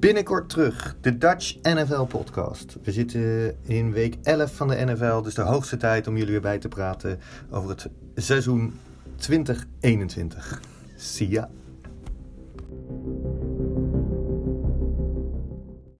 Binnenkort terug, de Dutch NFL podcast. We zitten in week 11 van de NFL, dus de hoogste tijd om jullie weer bij te praten over het seizoen 2021. See ya.